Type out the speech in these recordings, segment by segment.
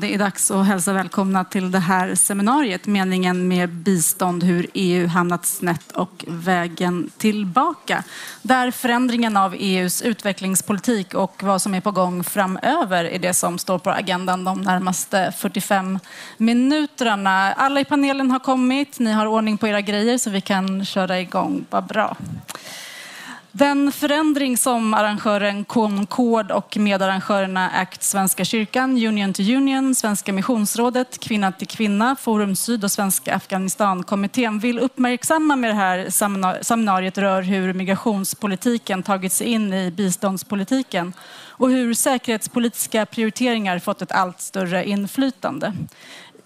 Det är dags att hälsa välkomna till det här seminariet, meningen med bistånd, hur EU hamnat snett och vägen tillbaka. Där förändringen av EUs utvecklingspolitik och vad som är på gång framöver är det som står på agendan de närmaste 45 minuterna. Alla i panelen har kommit, ni har ordning på era grejer så vi kan köra igång. Vad bra. Den förändring som arrangören Concord och medarrangörerna ACT Svenska kyrkan, Union to Union, Svenska missionsrådet, Kvinna till kvinna, Forum Syd och Svenska Afghanistankommittén vill uppmärksamma med det här seminariet rör hur migrationspolitiken tagit sig in i biståndspolitiken och hur säkerhetspolitiska prioriteringar fått ett allt större inflytande.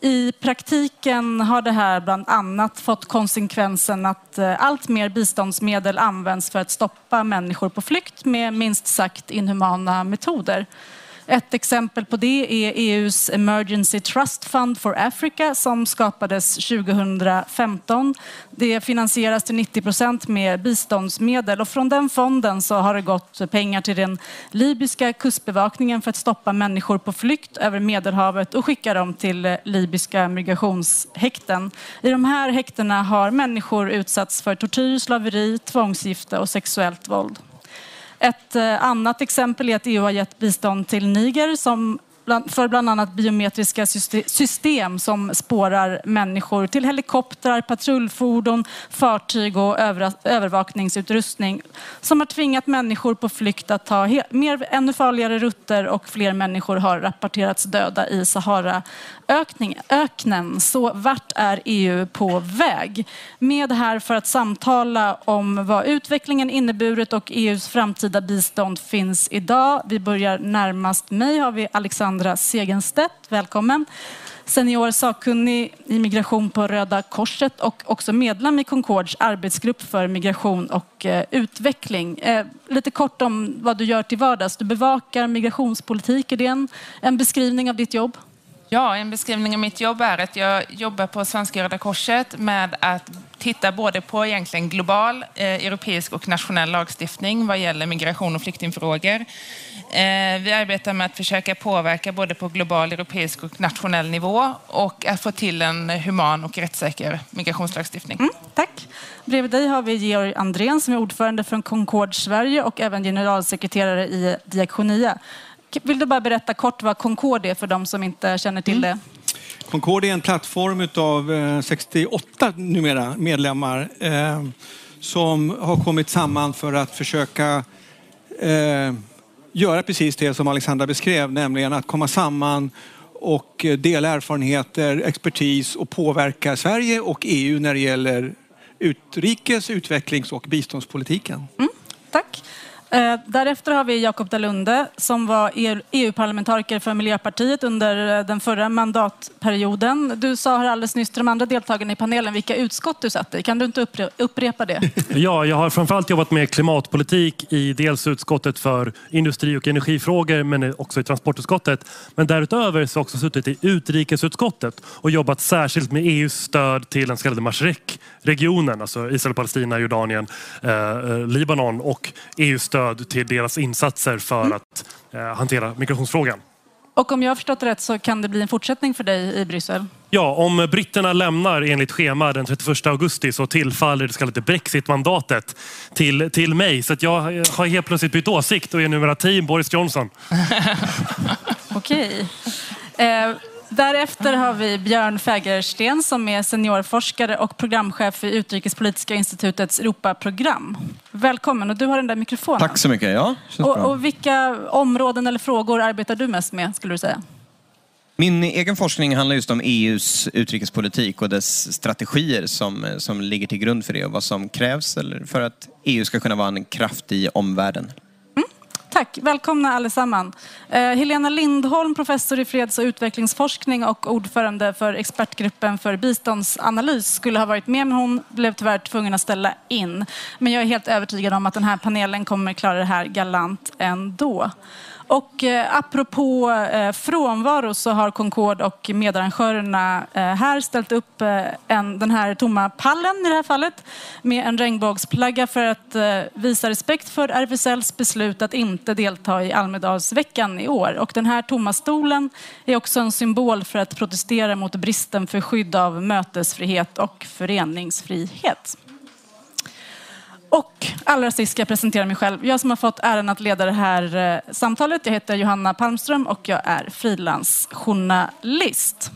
I praktiken har det här bland annat fått konsekvensen att eh, allt mer biståndsmedel används för att stoppa människor på flykt med minst sagt inhumana metoder. Ett exempel på det är EUs Emergency Trust Fund for Africa som skapades 2015. Det finansieras till 90 procent med biståndsmedel och från den fonden så har det gått pengar till den libyska kustbevakningen för att stoppa människor på flykt över Medelhavet och skicka dem till libyska migrationshäkten. I de här häktena har människor utsatts för tortyr, slaveri, tvångsgifte och sexuellt våld. Ett eh, annat exempel är att EU har gett bistånd till Niger som för bland annat biometriska system som spårar människor till helikoptrar, patrullfordon, fartyg och övervakningsutrustning som har tvingat människor på flykt att ta mer, ännu farligare rutter och fler människor har rapporterats döda i Saharaöknen. Så vart är EU på väg? Med här för att samtala om vad utvecklingen inneburit och EUs framtida bistånd finns idag. Vi börjar närmast mig har vi Alexander Sandra Segenstedt, välkommen. Senior sakkunnig i migration på Röda Korset och också medlem i Concords arbetsgrupp för migration och eh, utveckling. Eh, lite kort om vad du gör till vardags. Du bevakar migrationspolitik. Är det en, en beskrivning av ditt jobb? Ja, en beskrivning av mitt jobb är att jag jobbar på Svenska Röda Korset med att titta både på egentligen global, eh, europeisk och nationell lagstiftning vad gäller migration och flyktingfrågor. Eh, vi arbetar med att försöka påverka både på global, europeisk och nationell nivå och att få till en human och rättssäker migrationslagstiftning. Mm, tack. Bredvid dig har vi Georg Andrén som är ordförande för Concord Sverige och även generalsekreterare i Diakonia. Vill du bara berätta kort vad Concord är för de som inte känner till mm. det? Concord är en plattform av 68 eh, numera medlemmar eh, som har kommit samman för att försöka eh, göra precis det som Alexandra beskrev, nämligen att komma samman och dela erfarenheter, expertis och påverka Sverige och EU när det gäller utrikes, utvecklings och biståndspolitiken. Mm, tack. Eh, därefter har vi Jakob Dalunde som var EU-parlamentariker e för Miljöpartiet under eh, den förra mandatperioden. Du sa här alldeles nyss till de andra deltagarna i panelen vilka utskott du satt i. Kan du inte upprepa det? Ja, jag har framförallt jobbat med klimatpolitik i dels utskottet för industri och energifrågor men också i transportutskottet. Men därutöver så har jag också suttit i utrikesutskottet och jobbat särskilt med EUs stöd till den så kallade Mashrek-regionen, alltså Israel, Palestina, Jordanien, eh, eh Libanon och EUs stöd stöd till deras insatser för mm. att eh, hantera migrationsfrågan. Och om jag har förstått rätt så kan det bli en fortsättning för dig i Bryssel? Ja, om britterna lämnar enligt schema den 31 augusti så tillfaller det så kallade brexit-mandatet till, till mig. Så att jag har helt plötsligt bytt åsikt och är numera team Boris Johnson. Okej. Eh, Därefter har vi Björn Fägersten som är seniorforskare och programchef för Utrikespolitiska institutets Europaprogram. Välkommen och du har den där mikrofonen. Tack så mycket. Ja, och, och vilka områden eller frågor arbetar du mest med skulle du säga? Min egen forskning handlar just om EUs utrikespolitik och dess strategier som, som ligger till grund för det och vad som krävs för att EU ska kunna vara en kraft i omvärlden. Tack, välkomna allesammans. Eh, Helena Lindholm, professor i freds och utvecklingsforskning och ordförande för expertgruppen för biståndsanalys skulle ha varit med men hon blev tyvärr tvungen att ställa in. Men jag är helt övertygad om att den här panelen kommer klara det här galant ändå. Och eh, apropå eh, frånvaro så har Concord och medarrangörerna eh, här ställt upp eh, en, den här tomma pallen i det här fallet med en regnbågsplagga för att eh, visa respekt för RFSLs beslut att inte delta i Almedalsveckan i år. Och den här tomma stolen är också en symbol för att protestera mot bristen för skydd av mötesfrihet och föreningsfrihet. Och allra sist ska jag presentera mig själv. Jag som har fått äran att leda det här eh, samtalet. Jag heter Johanna Palmström och jag är frilansjournalist.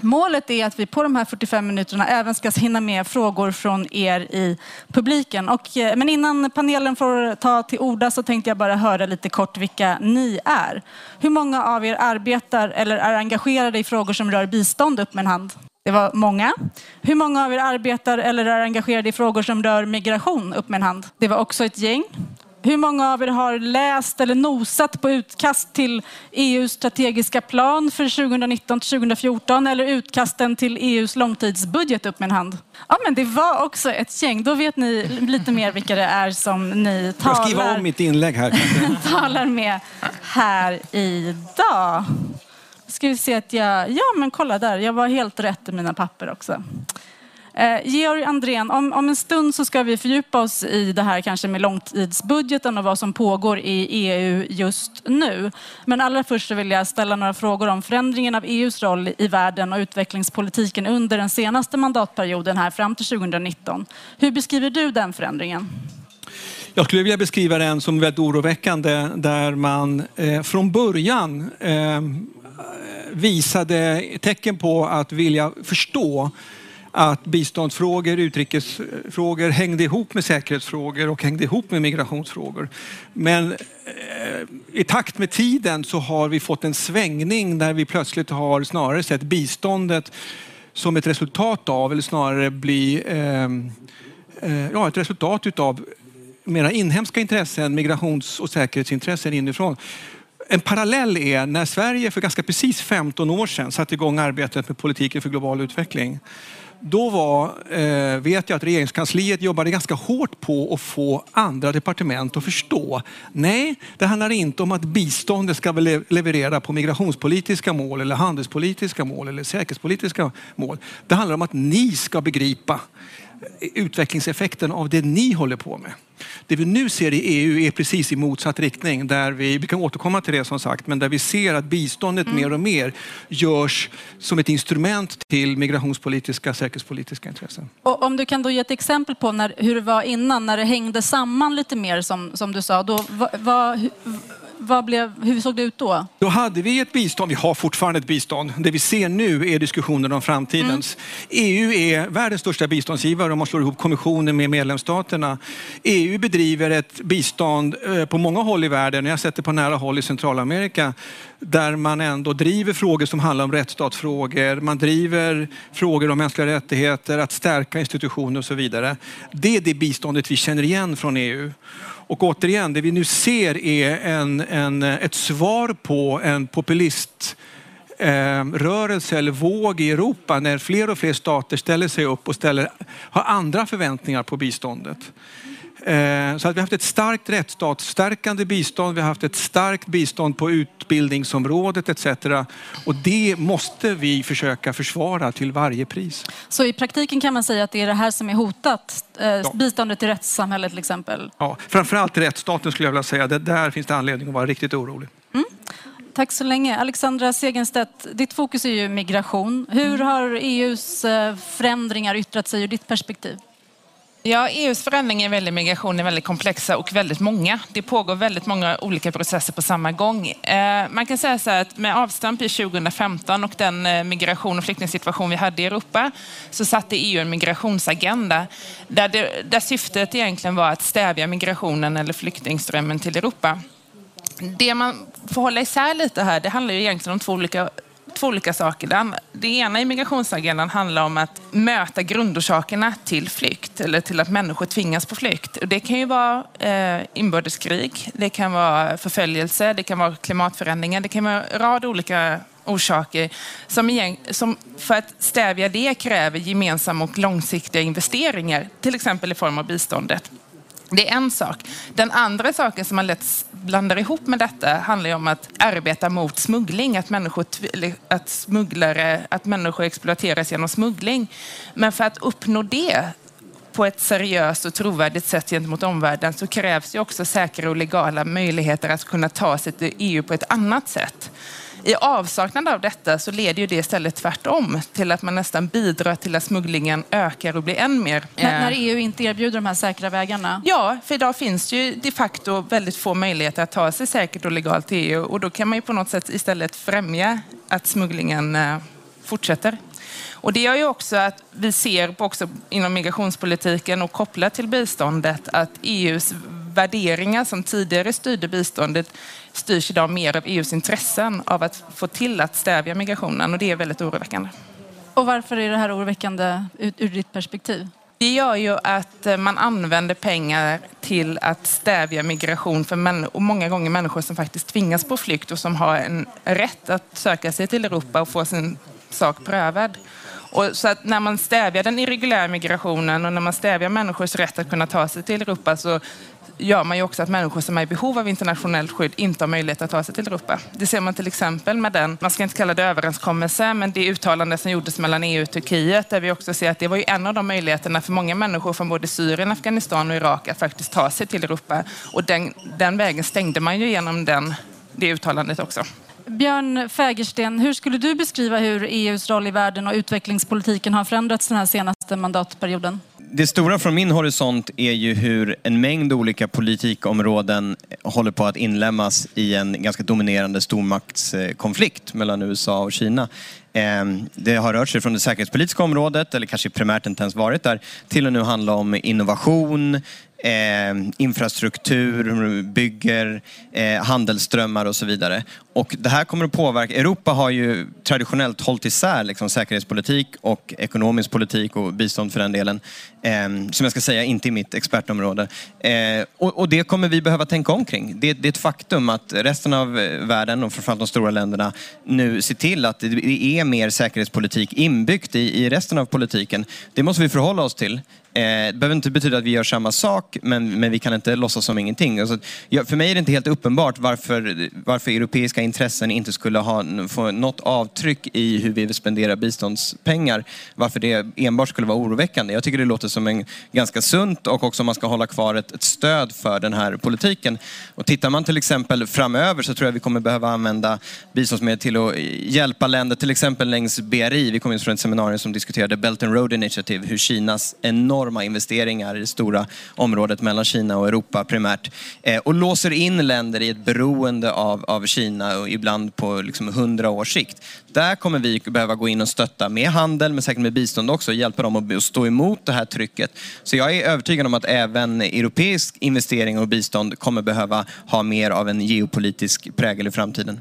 Målet är att vi på de här 45 minuterna även ska hinna med frågor från er i publiken. Och, eh, men innan panelen får ta till orda så tänkte jag bara höra lite kort vilka ni är. Hur många av er arbetar eller är engagerade i frågor som rör bistånd? Upp med en hand. Det var många. Hur många av er arbetar eller är engagerade i frågor som rör migration? Upp med en hand. Det var också ett gäng. Hur många av er har läst eller nosat på utkast till EUs strategiska plan för 2019 till 2014 eller utkasten till EUs långtidsbudget? Upp med en hand. Ja, men det var också ett gäng. Då vet ni lite mer vilka det är som ni talar, Jag skriver om mitt inlägg här. talar med här idag ska vi se att jag... Ja, men kolla där. Jag var helt rätt i mina papper också. Eh, Georg Andrén, om, om en stund så ska vi fördjupa oss i det här kanske med långtidsbudgeten och vad som pågår i EU just nu. Men allra först så vill jag ställa några frågor om förändringen av EUs roll i världen och utvecklingspolitiken under den senaste mandatperioden här fram till 2019. Hur beskriver du den förändringen? Jag skulle vilja beskriva den som väldigt oroväckande där man eh, från början eh, Eh, visade tecken på att vilja förstå att biståndsfrågor, utrikesfrågor hängde ihop med säkerhetsfrågor och hängde ihop med migrationsfrågor. Men eh, i takt med tiden så har vi fått en svängning där vi plötsligt har snarare sett biståndet som ett resultat av, eller snarare bli ehm, eh, ja, ett resultat utav mera inhemska intressen, migrations och säkerhetsintressen inifrån. En parallell är när Sverige för ganska precis 15 år sedan satte igång arbetet med politiken för global utveckling. Då var, eh, vet jag att regeringskansliet jobbade ganska hårt på att få andra departement att förstå. Nej, det handlar inte om att biståndet ska leverera på migrationspolitiska mål eller handelspolitiska mål eller säkerhetspolitiska mål. Det handlar om att ni ska begripa utvecklingseffekten av det ni håller på med. Det vi nu ser i EU är precis i motsatt riktning. Där vi, vi kan återkomma till det som sagt, men där vi ser att biståndet mm. mer och mer görs som ett instrument till migrationspolitiska, säkerhetspolitiska intressen. Och om du kan då ge ett exempel på när, hur det var innan, när det hängde samman lite mer som, som du sa. Då, vad, vad, vad blev, hur såg det ut då? Då hade vi ett bistånd, vi har fortfarande ett bistånd. Det vi ser nu är diskussioner om framtidens. Mm. EU är världens största biståndsgivare om man slår ihop kommissionen med medlemsstaterna. EU bedriver ett bistånd eh, på många håll i världen, jag har sett det på nära håll i Centralamerika, där man ändå driver frågor som handlar om rättsstatsfrågor, man driver frågor om mänskliga rättigheter, att stärka institutioner och så vidare. Det är det biståndet vi känner igen från EU. Och återigen, det vi nu ser är en, en, ett svar på en populist eh, rörelse eller våg i Europa när fler och fler stater ställer sig upp och ställer, har andra förväntningar på biståndet. Eh, så att vi har haft ett starkt rättsstatsstärkande bistånd, vi har haft ett starkt bistånd på utbildningsområdet etc. Och det måste vi försöka försvara till varje pris. Så i praktiken kan man säga att det är det här som är hotat? Eh, ja. Biståndet till rättssamhället till exempel? Ja, framförallt rättsstaten skulle jag vilja säga. Det där finns det anledning att vara riktigt orolig. Mm. Tack så länge. Alexandra Segenstedt, ditt fokus är ju migration. Hur har EUs eh, förändringar yttrat sig ur ditt perspektiv? Ja, EUs förändringar vad gäller migration är väldigt komplexa och väldigt många. Det pågår väldigt många olika processer på samma gång. Eh, man kan säga så här att med avstamp i 2015 och den eh, migration och flyktingsituation vi hade i Europa så satte EU en migrationsagenda där, det, där syftet egentligen var att stävja migrationen eller flyktingströmmen till Europa. Det man får hålla isär lite här, det handlar ju egentligen om två olika två olika saker. Det ena i migrationsagendan handlar om att möta grundorsakerna till flykt eller till att människor tvingas på flykt. Det kan ju vara eh, inbördeskrig, det kan vara förföljelse, det kan vara klimatförändringar, det kan vara en rad olika orsaker som, som för att stävja det kräver gemensamma och långsiktiga investeringar, till exempel i form av biståndet. Det är en sak. Den andra saken som har lett blandar ihop med detta handlar om att arbeta mot smuggling, att människor, att smugglare, att människor exploateras genom smuggling. Men för att uppnå det på ett seriöst och trovärdigt sätt gentemot omvärlden så krävs ju också säkra och legala möjligheter att kunna ta sig till EU på ett annat sätt. I avsaknad av detta så leder ju det istället tvärtom till att man nästan bidrar till att smugglingen ökar och blir än mer. När, när EU inte erbjuder de här säkra vägarna? Ja, för idag finns det ju de facto väldigt få möjligheter att ta sig säkert och legalt till EU och då kan man ju på något sätt istället främja att smugglingen eh, fortsätter. Och det gör ju också att vi ser också inom migrationspolitiken och kopplat till biståndet att EUs värderingar som tidigare styrde biståndet styrs idag mer av EUs intressen av att få till att stävja migrationen och det är väldigt oroväckande. Och varför är det här oroväckande ur ditt perspektiv? Det gör ju att eh, man använder pengar till att stävja migration för män, och många gånger människor som faktiskt tvingas på flykt och som har en rätt att söka sig till Europa och få sin sak prövad. Och så att när man stävjar den irreguljära migrationen och när man stävjar människors rätt att kunna ta sig till Europa så gör man ju också att människor som är i behov av internationellt skydd inte har möjlighet att ta sig till Europa. Det ser man till exempel med den, man ska inte kalla det överenskommelse, men det uttalande som gjordes mellan EU och Turkiet där vi också ser att det var ju en av de möjligheterna för många människor från både Syrien, Afghanistan och Irak att faktiskt ta sig till Europa. Och den, den vägen stängde man ju genom den, det uttalandet också. Björn Fägersten, hur skulle du beskriva hur EUs roll i världen och utvecklingspolitiken har förändrats den här senaste mandatperioden? Det stora från min horisont är ju hur en mängd olika politikområden håller på att inlämnas i en ganska dominerande stormaktskonflikt mellan USA och Kina. Ehm, det har rört sig från det säkerhetspolitiska området, eller kanske primärt inte ens varit där, till att nu handla om innovation, eh, infrastruktur, bygger, eh, handelsströmmar och så vidare. Och det här kommer att påverka, Europa har ju traditionellt hållit isär liksom, säkerhetspolitik och ekonomisk politik och bistånd för den delen. Eh, som jag ska säga, inte i mitt expertområde. Eh, och, och, det kommer vi behöva tänka omkring. Det, det är ett faktum att resten av eh, världen och framförallt de stora länderna nu ser till att det är mer säkerhetspolitik inbyggt i, i resten av politiken. Det måste vi förhålla oss till. Eh, det behöver inte betyda att vi gör samma sak, men, men vi kan inte låtsas som ingenting. Alltså, jag, för mig är det inte helt uppenbart varför, varför europeiska intressen inte skulle ha, få något avtryck i hur vi spenderar biståndspengar. Varför det enbart skulle vara oroväckande. Jag tycker det låter som en ganska sunt och också man ska hålla kvar ett, ett stöd för den här politiken. Och tittar man till exempel framöver så tror jag vi kommer behöva använda biståndsmedel till att hjälpa länder, till exempel längs BRI. Vi kom just från ett seminarium som diskuterade Belt and Road Initiative, hur Kinas enorma enorma investeringar i det stora området mellan Kina och Europa primärt. Eh, och låser in länder i ett beroende av, av Kina och ibland på liksom 100 års sikt. Där kommer vi behöva gå in och stötta med handel, men säkert med bistånd också, hjälpa dem att stå emot det här trycket. Så jag är övertygad om att även europeisk investering och bistånd kommer behöva ha mer av en geopolitisk prägel i framtiden.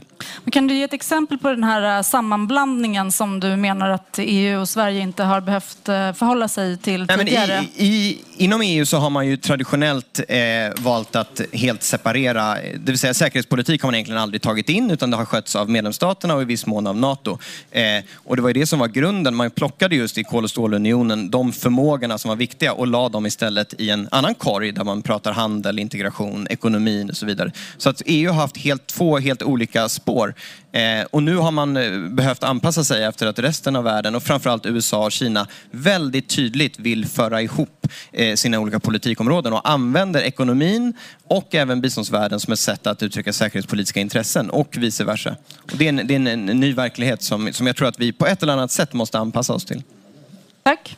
kan du ge ett exempel på den här eh, sammanblandningen som du menar att EU och Sverige inte har behövt eh, förhålla sig till tidigare? Nej, i, i, inom EU så har man ju traditionellt eh, valt att helt separera, det vill säga säkerhetspolitik har man egentligen aldrig tagit in utan det har skötts av medlemsstaterna och i viss mån av NATO. Eh, och det var ju det som var grunden, man plockade just i kol och stålunionen de förmågorna som var viktiga och la dem istället i en annan korg där man pratar handel, integration, ekonomin och så vidare. Så att EU har haft helt, två helt olika spår. Eh, och nu har man eh, behövt anpassa sig efter att resten av världen och framförallt USA och Kina väldigt tydligt vill föra ihop eh, sina olika politikområden och använder ekonomin och även biståndsvärlden som ett sätt att uttrycka säkerhetspolitiska intressen och vice versa. Och det är, en, det är en, en ny verklighet som, som jag tror att vi på ett eller annat sätt måste anpassa oss till. Tack.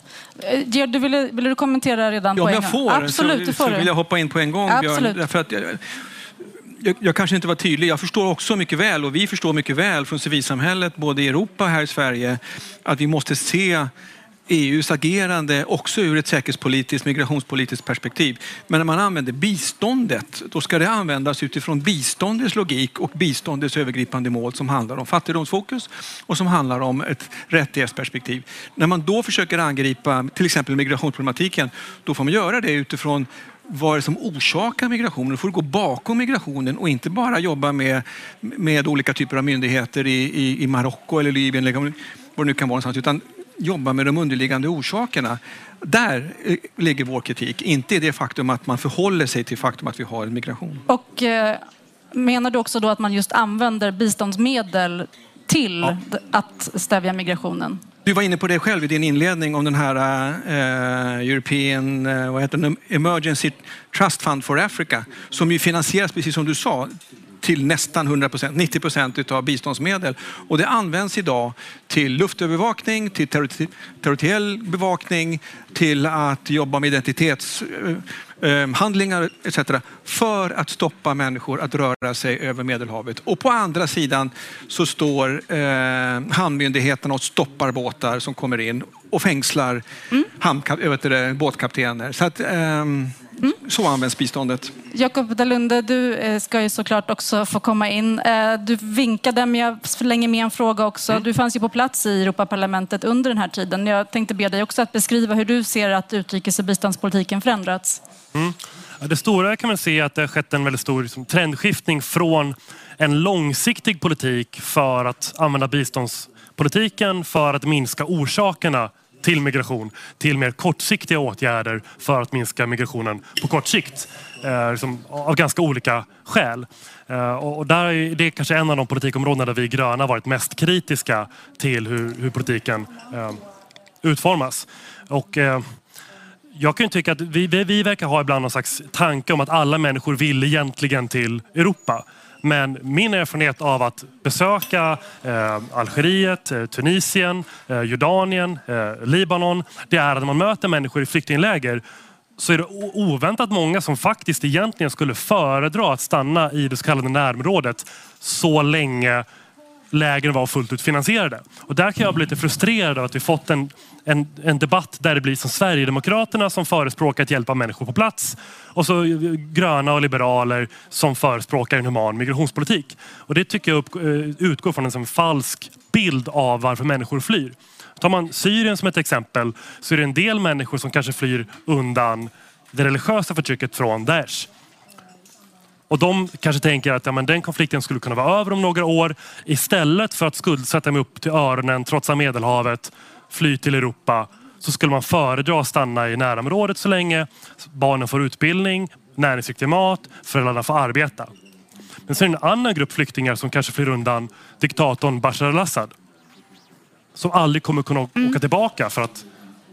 Gerd, du ville, ville du kommentera redan ja, på en gång? Ja, om jag får Absolut, så, så vill jag hoppa in på en gång, Absolut. Björn. Därför att jag, jag, kanske inte var tydlig. Jag förstår också mycket väl och vi förstår mycket väl från civilsamhället, både i Europa och här i Sverige, att vi måste se EUs agerande också ur ett säkerhetspolitiskt, migrationspolitiskt perspektiv. Men när man använder biståndet, då ska det användas utifrån biståndets logik och biståndets övergripande mål som handlar om fattigdomsfokus och som handlar om ett rättighetsperspektiv. När man då försöker angripa till exempel migrationsproblematiken, då får man göra det utifrån vad är det som orsakar migrationen? Då får du gå bakom migrationen och inte bara jobba med, med olika typer av myndigheter i, i, i Marocko eller Libyen eller vad det nu kan vara någonstans. Utan jobba med de underliggande orsakerna. Där eh, ligger vår kritik, inte i det faktum att man förhåller sig till faktum att vi har en migration. Och eh, menar du också då att man just använder biståndsmedel till Ja. att stävja migrationen? Du var inne på det själv i din inledning om den här eh, European eh, vad heter den? Emergency Trust Fund for Africa som ju finansieras, precis som du sa, till nästan 100 procent, 90 procent av biståndsmedel. Och det används idag till luftövervakning, till territoriell bevakning, till att jobba med identitetshandlingar etc. för att stoppa människor att röra sig över Medelhavet. Och på andra sidan så står eh, hamnmyndigheterna och stoppar båtar som kommer in och fängslar du det, båtkaptener. Så, att, ehm, så används biståndet. Jakob Dalunde, du eh, ska ju såklart också få komma in. Eh, Du vinkade, men jag förlänger med en fråga också. Du fanns ju på plats i Europaparlamentet under den här tiden. Jag tänkte be dig också att beskriva hur du ser att utrikes och biståndspolitiken förändrats. Ja, Det stora kan man se är att det har skett en väldigt stor liksom, trendskiftning från en långsiktig politik för att använda biståndspolitiken för att minska orsakerna till migration till mer kortsiktiga åtgärder för att minska migrationen på kort sikt. Eh, liksom, av ganska olika skäl. Eh, och och där är det kanske en av de politikområdena där vi gröna varit mest kritiska till hur, hur politiken eh, utformas. Och, eh, jag kan ju tycka att vi, vi, vi verkar ha ibland någon slags tanke om att alla människor vill egentligen till Europa. Men min erfarenhet av att besöka eh, Algeriet, eh, Tunisien, eh, Jordanien, eh, Libanon, det är att när man möter människor i flyktingläger så är det oväntat många som faktiskt egentligen skulle föredra att stanna i det så kallade närområdet så länge lägren var fullt ut finansierade. Och där kan jag bli lite frustrerad av att vi fått en, en, en debatt där det blir som Sverigedemokraterna som förespråkar att hjälpa människor på plats och så gröna och liberaler som förespråkar en human migrationspolitik. Och det tycker jag upp, eh, utgår från en sån falsk bild av varför människor flyr. Tar man Syrien som ett exempel så är det en del människor som kanske flyr undan det religiösa förtrycket från Daesh. Och de kanske tänker att ja, men den konflikten skulle kunna vara över om några år. Istället för att skuldsätta mig upp till öronen, trotsa Medelhavet, fly till Europa. Så skulle man föredra att stanna i närområdet så länge. Barnen får utbildning, näringsriktig mat, föräldrarna får arbeta. Men sen är det en annan grupp flyktingar som kanske flyr undan diktatorn Bashar al-Assad. Som aldrig kommer kunna åka tillbaka för att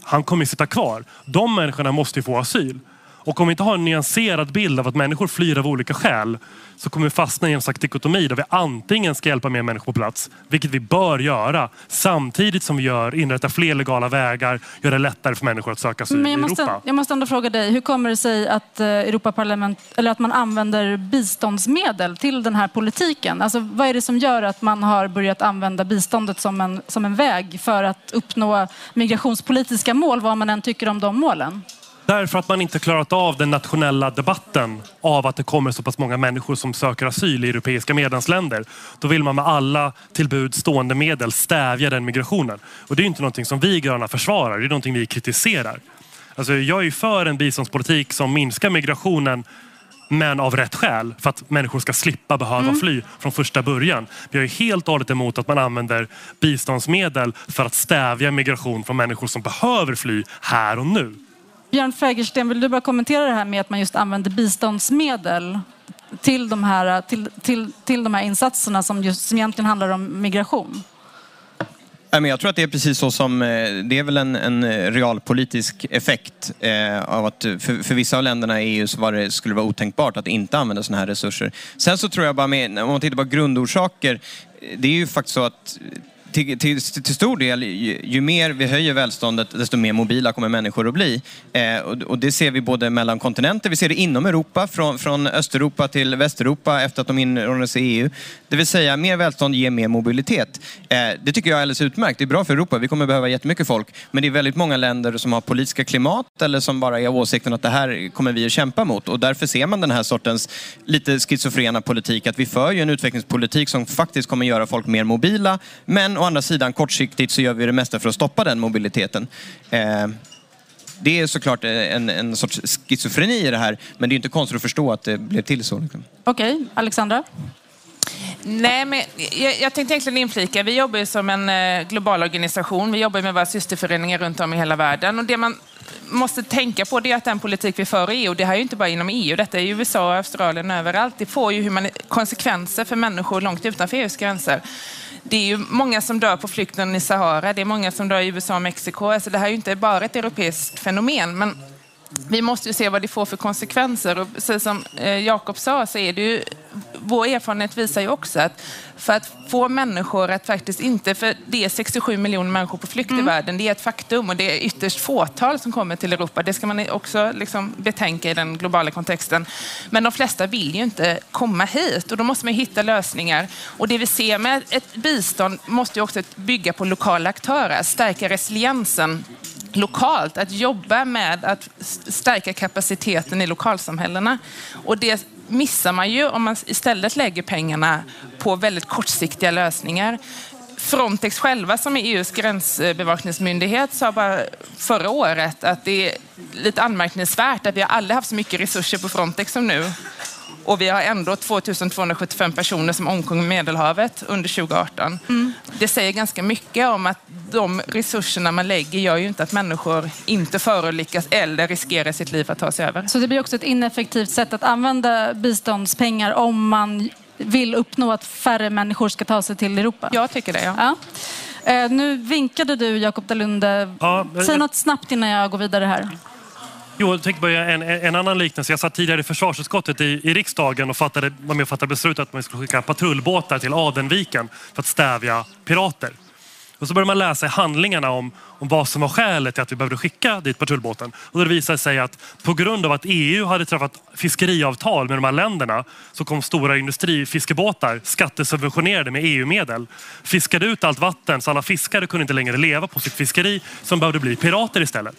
han kommer sitta kvar. De människorna måste ju få asyl. Och om vi inte har en nyanserad bild av att människor flyr av olika skäl så kommer vi fastna i en slags dikotomi där vi antingen ska hjälpa mer människor på plats, vilket vi bör göra, samtidigt som vi gör, inrättar fler legala vägar, gör det lättare för människor att söka asyl Men i Europa. jag måste ändå fråga dig, hur kommer det sig att eh, Europaparlament, eller att man använder biståndsmedel till den här politiken? Alltså, vad är det som gör att man har börjat använda biståndet som en, som en väg för att uppnå migrationspolitiska mål, vad man än tycker om de målen? Därför att man inte klarat av den nationella debatten av att det kommer så pass många människor som söker asyl i europeiska medlemsländer. Då vill man med alla tillbud stående medel stävja den migrationen. Och det är inte någonting som vi gröna försvarar, det är någonting vi kritiserar. Alltså jag är för en biståndspolitik som minskar migrationen men av rätt skäl för att människor ska slippa behöva fly från första början. Jag är helt och hållet emot att man använder biståndsmedel för att stävja migration från människor som behöver fly här och nu. Björn Fägersten, vill du bara kommentera det här med att man just använder biståndsmedel till de här, till, till, till de här insatserna som, just, som egentligen handlar om migration? Men jag tror att det är precis så som, eh, det är väl en, en eh, realpolitisk effekt eh, av att för, för vissa av länderna i EU så var det, skulle det vara otänkbart att inte använda sådana här resurser. Sen så tror jag bara med, om man tittar på grundorsaker, det är ju faktiskt så att till, till, till stor del, ju, ju mer vi höjer välståndet, desto mer mobila kommer människor att bli. Eh, och, och det ser vi både mellan kontinenter, vi ser det inom Europa, från, från Östeuropa till Västeuropa efter att de inordnades i EU. Det vill säga, mer välstånd ger mer mobilitet. Eh, det tycker jag är alldeles utmärkt. Det är bra för Europa, vi kommer behöva jättemycket folk. Men det är väldigt många länder som har politiska klimat eller som bara är av åsikten att det här kommer vi att kämpa mot. Och därför ser man den här sortens lite schizofrena politik, att vi för ju en utvecklingspolitik som faktiskt kommer göra folk mer mobila, men å andra sidan kortsiktigt så gör vi det mesta för att stoppa den mobiliteten. Eh, det är såklart en, en sorts schizofreni i det här, men det är inte konstigt att förstå att det blev till så. Liksom. Okej, Alexandra? Nej, men jag, jag tänkte egentligen inflika. Vi jobbar ju som en eh, global organisation. Vi jobbar med våra systerföreningar runt om i hela världen. Och det man måste tänka på det är att den politik vi för i EU, det här är ju inte bara inom EU, detta är i USA, Australien och överallt. Det får ju konsekvenser för människor långt utanför EUs gränser. Det är ju många som dör på flykten i Sahara, det är många som dör i USA och Mexiko. Alltså det här är ju inte bara ett europeiskt fenomen. Men vi måste ju se vad det får för konsekvenser. Och precis som eh, Jakob sa så är det ju, vår erfarenhet visar ju också att för att få människor att faktiskt inte, för det är 67 miljoner människor på flykt i världen, det är ett faktum och det är ytterst fåtal som kommer till Europa. Det ska man också liksom betänka i den globala kontexten. Men de flesta vill ju inte komma hit och då måste man hitta lösningar. Och det vi ser med ett bistånd måste ju också bygga på lokala aktörer, stärka resiliensen lokalt, att jobba med att stärka kapaciteten i lokalsamhällena. Och det missar man ju om man istället lägger pengarna på väldigt kortsiktiga lösningar. Frontex själva som är EUs gränsbevakningsmyndighet sa bara förra året att det är lite anmärkningsvärt att vi har aldrig haft så mycket resurser på Frontex som nu. Och vi har ändå 2275 personer som omkom i Medelhavet under 2018. Mm. Det säger ganska mycket om att de resurserna man lägger gör ju inte att människor inte förolyckas eller riskerar sitt liv att ta sig över. Så det blir också ett ineffektivt sätt att använda biståndspengar om man vill uppnå att färre människor ska ta sig till Europa? Jag tycker det, ja. ja. Eh, nu vinkade du, Jakob Dalunde. Ja, Säg något snabbt innan jag går vidare här. Jo, jag tänkte börja en, en annan liknelse. Jag satt tidigare i försvarsutskottet i, i riksdagen och fattade, var med och fattade beslut att man skulle skicka patrullbåtar till Adenviken för att stävja pirater. Och så började man läsa i handlingarna om, om vad som var skälet till att vi behövde skicka dit patrullbåten. Och det visade sig att på grund av att EU hade träffat fiskeriavtal med de här länderna så kom stora industrifiskebåtar skattesubventionerade med EU-medel. Fiskade ut allt vatten så alla fiskare kunde inte längre leva på sitt fiskeri som behövde bli pirater istället.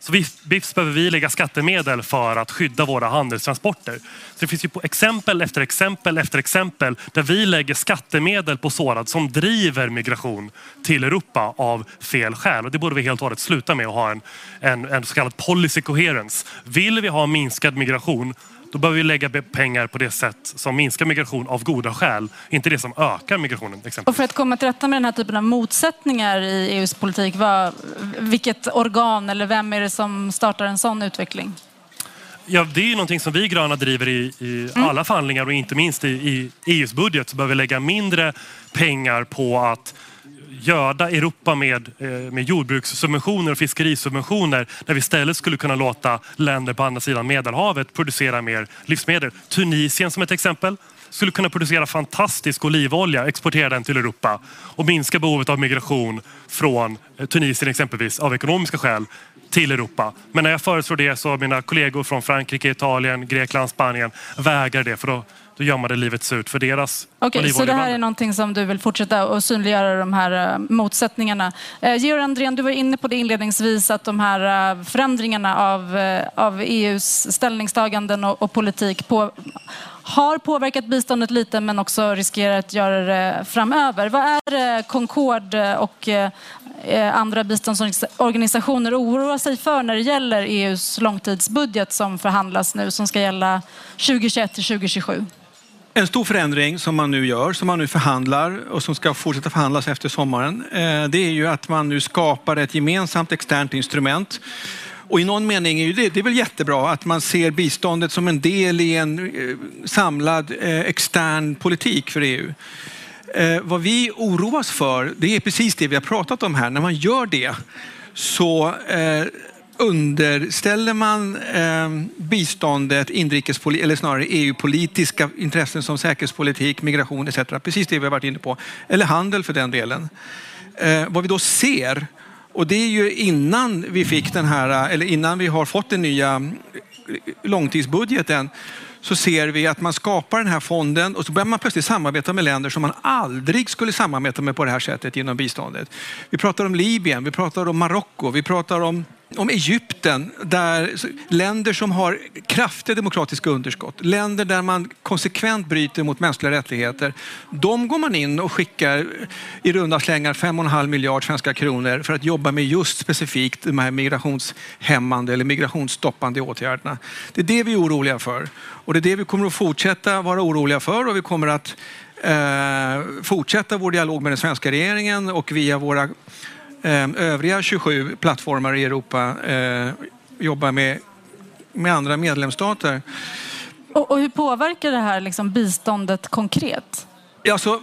Så BIFS behöver vi lägga skattemedel för att skydda våra handelstransporter. Så det finns ju exempel efter exempel efter exempel där vi lägger skattemedel på sådant som driver migration till Europa av fel skäl. Och det borde vi helt och hållet sluta med och ha en, en, en så kallad policy coherence. Vill vi ha minskad migration då behöver vi lägga pengar på det sätt som minskar migration av goda skäl, inte det som ökar migrationen. Och för att komma till rätta med den här typen av motsättningar i EUs politik, vad, vilket organ eller vem är det som startar en sån utveckling? Ja, det är ju någonting som vi gröna driver i, i mm. alla förhandlingar och inte minst i, i EUs budget så behöver vi lägga mindre pengar på att göda Europa med, eh, med jordbrukssubventioner och fiskerisubventioner när vi istället skulle kunna låta länder på andra sidan Medelhavet producera mer livsmedel. Tunisien som ett exempel skulle kunna producera fantastisk olivolja, exportera den till Europa och minska behovet av migration från eh, Tunisien exempelvis av ekonomiska skäl till Europa. Men när jag föreslår det så har mina kollegor från Frankrike, Italien, Grekland, Spanien vägrar det för då då gör man det livet surt för deras Okej, okay, så det här är någonting som du vill fortsätta att synliggöra de här uh, motsättningarna. Uh, Georg Andrén, du var inne på det inledningsvis att de här uh, förändringarna av, av EUs ställningstaganden och, och politik på, har påverkat biståndet lite men också riskerar att göra det framöver. Vad är Concord och andra biståndsorganisationer oroar sig för när det gäller EUs långtidsbudget som förhandlas nu som ska gälla 2021 till 2027? En stor förändring som man nu gör, som man nu förhandlar och som ska fortsätta förhandlas efter sommaren, eh, det är ju att man nu skapar ett gemensamt externt instrument och i någon mening är det, det är väl jättebra att man ser biståndet som en del i en eh, samlad eh, extern politik för EU. Vad vi oroas för, det är precis det vi har pratat om här. När man gör det så underställer man eh, biståndet inrikespolitiska eller snarare EU-politiska intressen som säkerhetspolitik, migration etc. Precis det vi har varit inne på. Eller handel för den delen. Eh, vad vi då ser, och det är ju innan vi fick den här, eller innan vi har fått den nya eh, långtidsbudgeten, så ser vi att man skapar den här fonden och så börjar man plötsligt samarbeta med länder som man aldrig skulle samarbeta med på det här sättet genom biståndet. Vi pratar om Libyen, vi pratar om Marocko, vi pratar om om Egypten, där länder som har kraftiga demokratiska underskott, länder där man konsekvent bryter mot mänskliga rättigheter, de går man in och skickar i runda slängar 5,5 miljard svenska kronor för att jobba med just specifikt de här migrationshämmande eller migrationsstoppande åtgärderna. Det är det vi är oroliga för och det är det vi kommer att fortsätta vara oroliga för och vi kommer att eh, fortsätta vår dialog med den svenska regeringen och via våra övriga 27 plattformar i Europa eh, jobba med, med andra medlemsstater. Och, och hur påverkar det här liksom biståndet konkret? Alltså,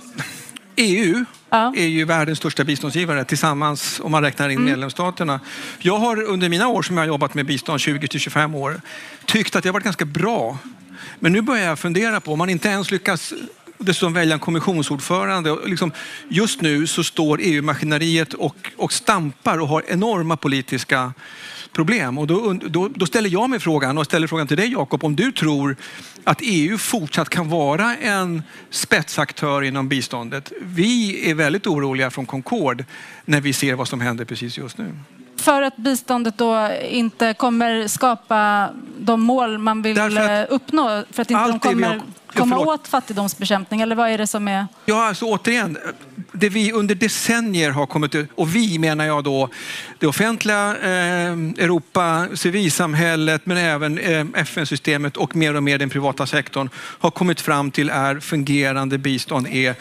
EU Ja. är ju världens största biståndsgivare tillsammans om man räknar in medlemsstaterna. Jag har under mina år som jag har jobbat med bistånd, 20 till 25 år, tyckt att det har varit ganska bra. Men nu börjar jag fundera på om man inte ens lyckas dessutom välja en kommissionsordförande. Och Liksom, just nu så står EU-maskineriet och, och stampar och har enorma politiska problem. Och då, då, då ställer jag mig frågan och ställer frågan till dig Jakob, om du tror att EU fortsatt kan vara en spetsaktör inom biståndet. Vi är väldigt oroliga från Concord när vi ser vad som händer precis just nu. För att biståndet då inte kommer skapa de mål man vill att eh, uppnå? För att inte de kommer har- komma förlåt. åt fattigdomsbekämpning? Eller vad är det som är... Ja, alltså återigen, det vi under decennier har kommit ut, och vi menar jag då det offentliga eh, Europa, civilsamhället men även eh, FN-systemet och mer och mer den privata sektorn har kommit fram till är fungerande bistånd är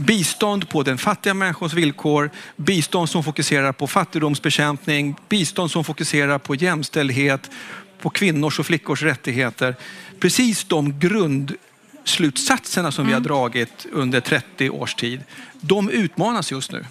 Bistånd på den fattiga människans villkor, bistånd som fokuserar på fattigdomsbekämpning, bistånd som fokuserar på jämställdhet, på kvinnors och flickors rättigheter. Precis de grundslutsatserna som vi har dragit under 30 års tid, de utmanas just nu.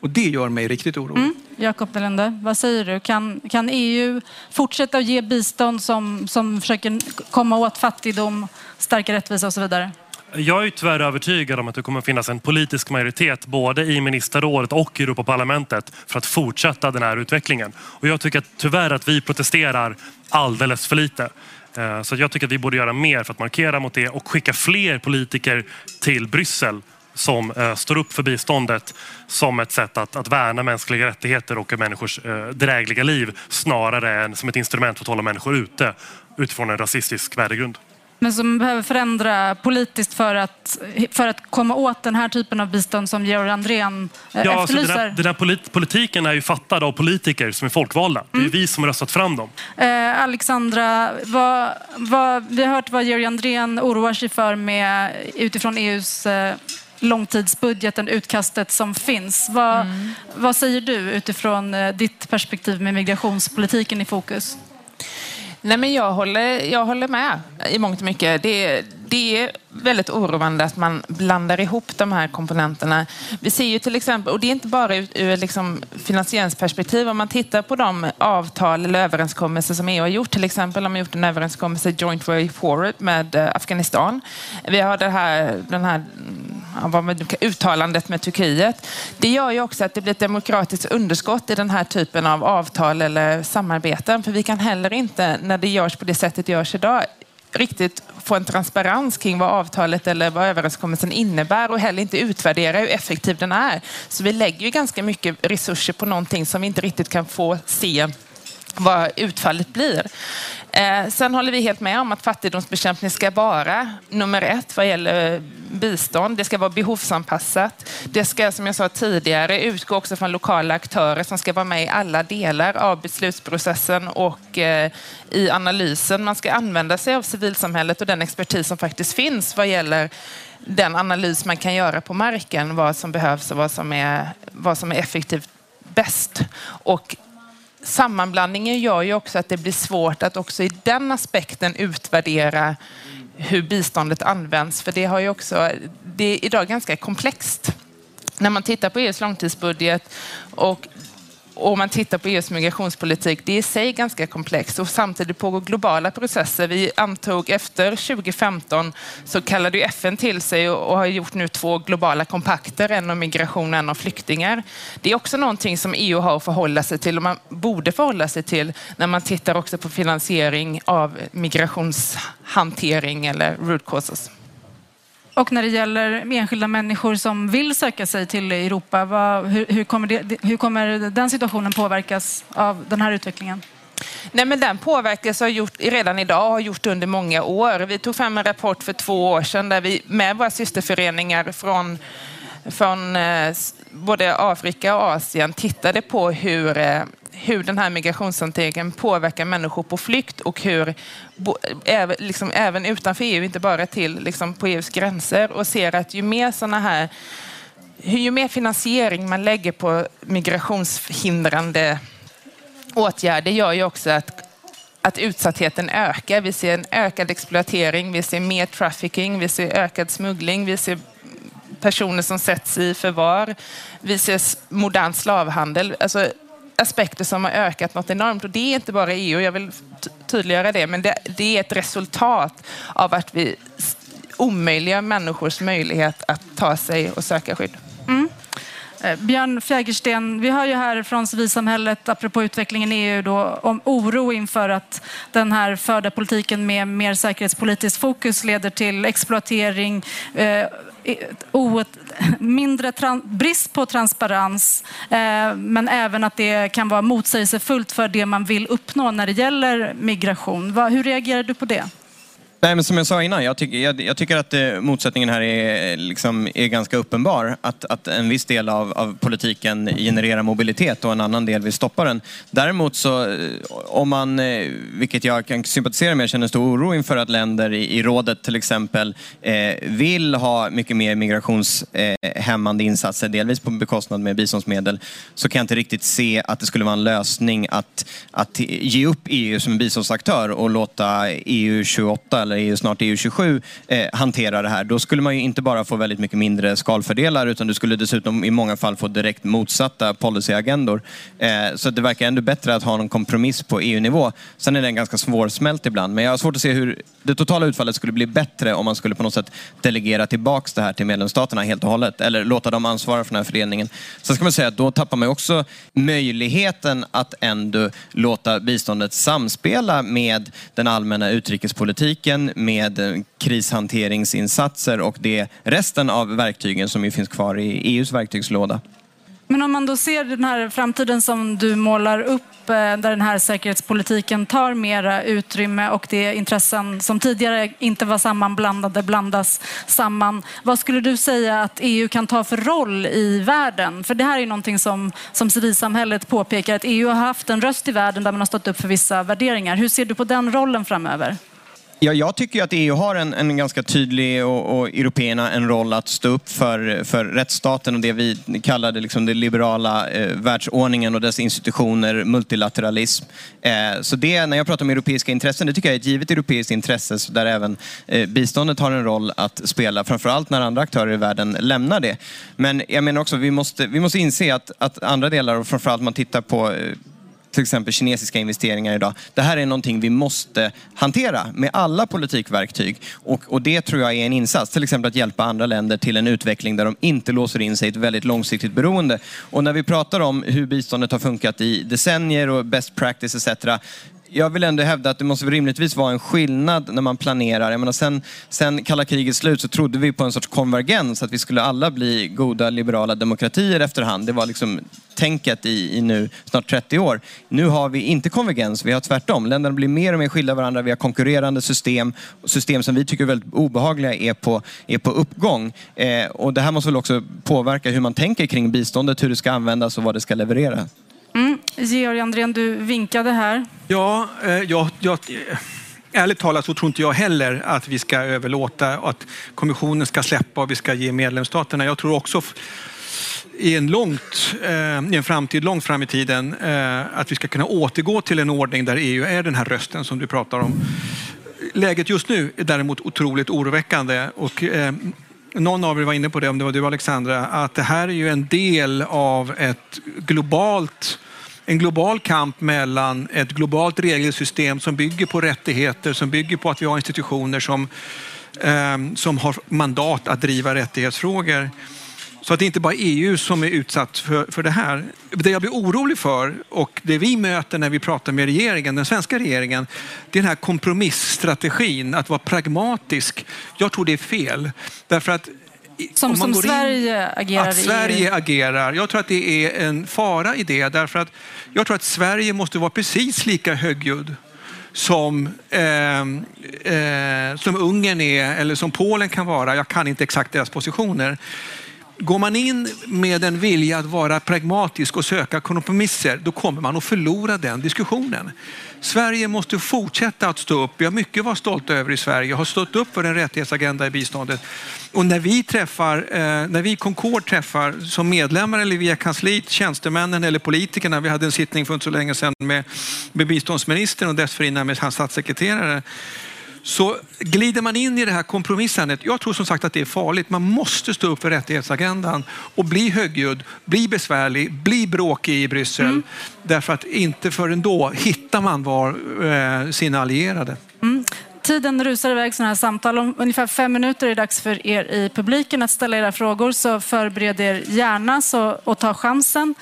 Och det gör mig riktigt orolig. Jakob Nelende, vad säger du? Kan, kan EU fortsätta att ge bistånd som, som försöker komma åt fattigdom, stärka rättvisa och så vidare? Jag är tyvärr övertygad om att det kommer finnas en politisk majoritet både i ministerrådet och i Europaparlamentet för att fortsätta den här utvecklingen. Och jag tycker att, tyvärr att vi protesterar alldeles för lite. Eh, så jag tycker att vi borde göra mer för att markera mot det och skicka fler politiker till Bryssel som eh, står upp för biståndet som ett sätt att, att värna mänskliga rättigheter och människors eh, drägliga liv snarare än som ett instrument för att hålla människor ute utifrån en rasistisk värdegrund. Men som behöver förändra politiskt för att, för att komma åt den här typen av bistånd som Georg Andrén eh, Ja, alltså den, efterlyser. här, den här polit, politiken är ju fattad av politiker som är folkvalda. Det är Mm. vi som har röstat fram dem. Eh, Alexandra, vad, vad, vi har hört vad Georg Andrén oroar sig för med, utifrån EUs eh, långtidsbudgeten, utkastet som finns. Vad, vad säger du utifrån eh, ditt perspektiv med migrationspolitiken i fokus? Nej, men jag, håller, jag håller med i mångt och mycket. Det, det är väldigt oroande att man blandar ihop de här komponenterna. Vi ser ju till exempel, och det är inte bara ur, ur liksom finansieringsperspektiv, om man tittar på de avtal eller överenskommelser som EU har gjort, till exempel har man gjort en överenskommelse Joint Way Forward med eh, Afghanistan. Vi har det här, den här uttalandet med Turkiet. Det gör ju också att det blir ett demokratiskt underskott i den här typen av avtal eller samarbeten. För vi kan heller inte, när det görs på det sättet det görs idag, riktigt få en transparens kring vad avtalet eller vad överenskommelsen innebär och heller inte utvärdera hur effektiv den är. Så vi lägger ju ganska mycket resurser på någonting som vi inte riktigt kan få se vad utfallet blir. Eh, sen håller vi helt med om att fattigdomsbekämpning ska vara nummer ett vad gäller bistånd. Det ska vara behovsanpassat. Det ska, som jag sa tidigare, utgå också från lokala aktörer som ska vara med i alla delar av beslutsprocessen och eh, i analysen. Man ska använda sig av civilsamhället och den expertis som faktiskt finns vad gäller den analys man kan göra på marken, vad som behövs och vad som är, vad som är effektivt bäst. Och sammanblandningen gör ju också att det blir svårt att också i den aspekten utvärdera hur biståndet används. För det, har ju också, det är idag ganska komplext. När man tittar på EUs långtidsbudget och och man tittar på EUs migrationspolitik, det är i sig ganska komplext och samtidigt pågår globala processer. Vi antog efter 2015 så kallade ju FN till sig och har gjort nu två globala kompakter, en om migration och en om flyktingar. Det är också någonting som EU har att förhålla sig till och man borde förhålla sig till när man tittar också på finansiering av migrationshantering eller root causes. Och när det gäller enskilda människor som vill söka sig till Europa, vad, hur, hur, kommer det, hur kommer den situationen påverkas av den här utvecklingen? Nej, men den påverkas har gjort redan idag och har gjort under många år. Vi tog fram en rapport för två år sedan där vi med våra systerföreningar från, från eh, både Afrika och Asien tittade på hur eh, hur den här migrationshanteringen påverkar människor på flykt och hur, även, liksom, även utanför EU, inte bara till liksom, på EUs gränser och ser att ju mer sådana här ju mer finansiering man lägger på migrationshindrande åtgärder gör ju också att, att utsattheten ökar. Vi ser en ökad exploatering, vi ser mer trafficking, vi ser ökad smuggling, vi ser personer som sätts i förvar, vi ser modern slavhandel. Alltså, aspekter som har ökat något enormt. Och det är inte bara EU, jag vill tydliggöra det, men det, det är ett resultat av att vi omöjliggör människors möjlighet att ta sig och söka skydd. Mm. Eh, Björn Fjägersten, vi hör ju här från civilsamhället, apropå utvecklingen i EU, då, om oro inför att den här förda politiken med mer säkerhetspolitiskt fokus leder till exploatering, eh, mindre brist på transparens, eh, men även att det kan vara motsägelsefullt för det man vill uppnå när det gäller migration. Hur reagerar du på det? Nej, men som jag sa innan, jag, tycker, jag, jag tycker att eh, motsättningen här är, liksom, är ganska uppenbar. Att, att en viss del av, av, politiken genererar mobilitet och en annan del vill stoppa den. Däremot så, eh, om man, eh, vilket jag kan sympatisera med, känner stor oro inför att länder i, i rådet till exempel eh, vill ha mycket mer migrationshämmande eh, insatser, delvis på bekostnad med biståndsmedel, så kan jag inte riktigt se att det skulle vara en lösning att, att ge upp EU som en biståndsaktör och låta EU 28 eller EU, snart EU27 eh, hanterar det här, då skulle man ju inte bara få väldigt mycket mindre skalfördelar utan du skulle dessutom i många fall få direkt motsatta policyagendor. Eh, så det verkar ändå bättre att ha någon kompromiss på EU-nivå. Sen är den ganska svårsmält ibland, men jag har svårt att se hur det totala utfallet skulle bli bättre om man skulle på något sätt delegera tillbaks det här till medlemsstaterna helt och hållet eller låta dem ansvara för den här fördelningen. Sen ska man säga att då tappar man också möjligheten att ändå låta biståndet samspela med den allmänna utrikespolitiken verktygen med eh, krishanteringsinsatser och det resten av verktygen som ju finns kvar i EUs verktygslåda. Men om man då ser den här framtiden som du målar upp eh, där den här säkerhetspolitiken tar mera utrymme och det intressen som tidigare inte var sammanblandade blandas samman. Vad skulle du säga att EU kan ta för roll i världen? För det här är någonting som, som civilsamhället påpekar att EU har haft en röst i världen där man har stått upp för vissa värderingar. Hur ser du på den rollen framöver? Ja, jag tycker att EU har en, en ganska tydlig och, och européerna en roll att stå upp för, för rättsstaten och det vi kallade liksom den liberala eh, världsordningen och dess institutioner, multilateralism. Eh, så det, när jag pratar om europeiska intressen, det tycker jag är ett givet europeiskt intresse där även eh, biståndet har en roll att spela, framförallt när andra aktörer i världen lämnar det. Men jag menar också, vi måste, vi måste inse att, att andra delar, och framförallt man tittar på eh, till exempel kinesiska investeringar idag. Det här är någonting vi måste hantera med alla politikverktyg. Och, och, det tror jag är en insats, till exempel att hjälpa andra länder till en utveckling där de inte låser in sig i ett väldigt långsiktigt beroende. Och när vi pratar om hur biståndet har funkat i decennier och best practice etc jag vill ändå hävda att det måste rimligtvis vara en skillnad när man planerar. Jag menar, sen, sen kalla krigets slut så trodde vi på en sorts konvergens, att vi skulle alla bli goda liberala demokratier efterhand. Det var liksom tänket i, i nu snart 30 år. Nu har vi inte konvergens, vi har tvärtom. Länderna blir mer och mer skilda varandra, vi har konkurrerande system. System som vi tycker är väldigt obehagliga är på, är på uppgång. Eh, och det här måste väl också påverka hur man tänker kring biståndet, hur det ska användas och vad det ska leverera. Mm. Georg Andrén, du vinkade här. Ja, eh, jag, jag, ärligt talat så tror inte jag heller att vi ska överlåta, att kommissionen ska släppa och vi ska ge medlemsstaterna. Jag tror också i en, långt, eh, i en framtid långt fram i tiden eh, att vi ska kunna återgå till en ordning där EU är den här rösten som du pratar om. Läget just nu är däremot otroligt oroväckande och eh, någon av er var inne på det, om det var du Alexandra, att det här är ju en del av ett globalt en global kamp mellan ett globalt regelsystem som bygger på rättigheter, som bygger på att vi har institutioner som, eh, som har mandat att driva rättighetsfrågor. Så att det inte bara EU som är utsatt för, för det här. Det jag blir orolig för och det vi möter när vi pratar med regeringen, den svenska regeringen, det är den här kompromissstrategin, att vara pragmatisk. Jag tror det är fel. Därför att som, som Sverige in, agerar Att Sverige agerar. Jag tror att det är en fara i det därför att jag tror att Sverige måste vara precis lika högljudd som, eh, eh, som Ungern är eller som Polen kan vara. Jag kan inte exakt deras positioner. Går man in med en vilja att vara pragmatisk och söka kompromisser, då kommer man att förlora den diskussionen. Sverige måste fortsätta att stå upp. Vi har mycket att vara stolta över i Sverige. har stått upp för en rättighetsagenda i biståndet. Och när vi träffar, eh, när vi Concord träffar som medlemmar eller via kansliet, tjänstemännen eller politikerna. Vi hade en sittning för inte så länge sedan med, med biståndsministern och dessförinnan med hans statssekreterare så glider man in i det här kompromissandet. Jag tror som sagt att det är farligt. Man måste stå upp för rättighetsagendan och bli högljudd, bli besvärlig, bli bråkig i Bryssel. Mm. Därför att inte förrän då hittar man var eh, sina allierade. Mm. Tiden rusar iväg sådana här samtal. Om ungefär fem minuter är det dags för er i publiken att ställa era frågor. Så förbered er gärna så, och ta chansen.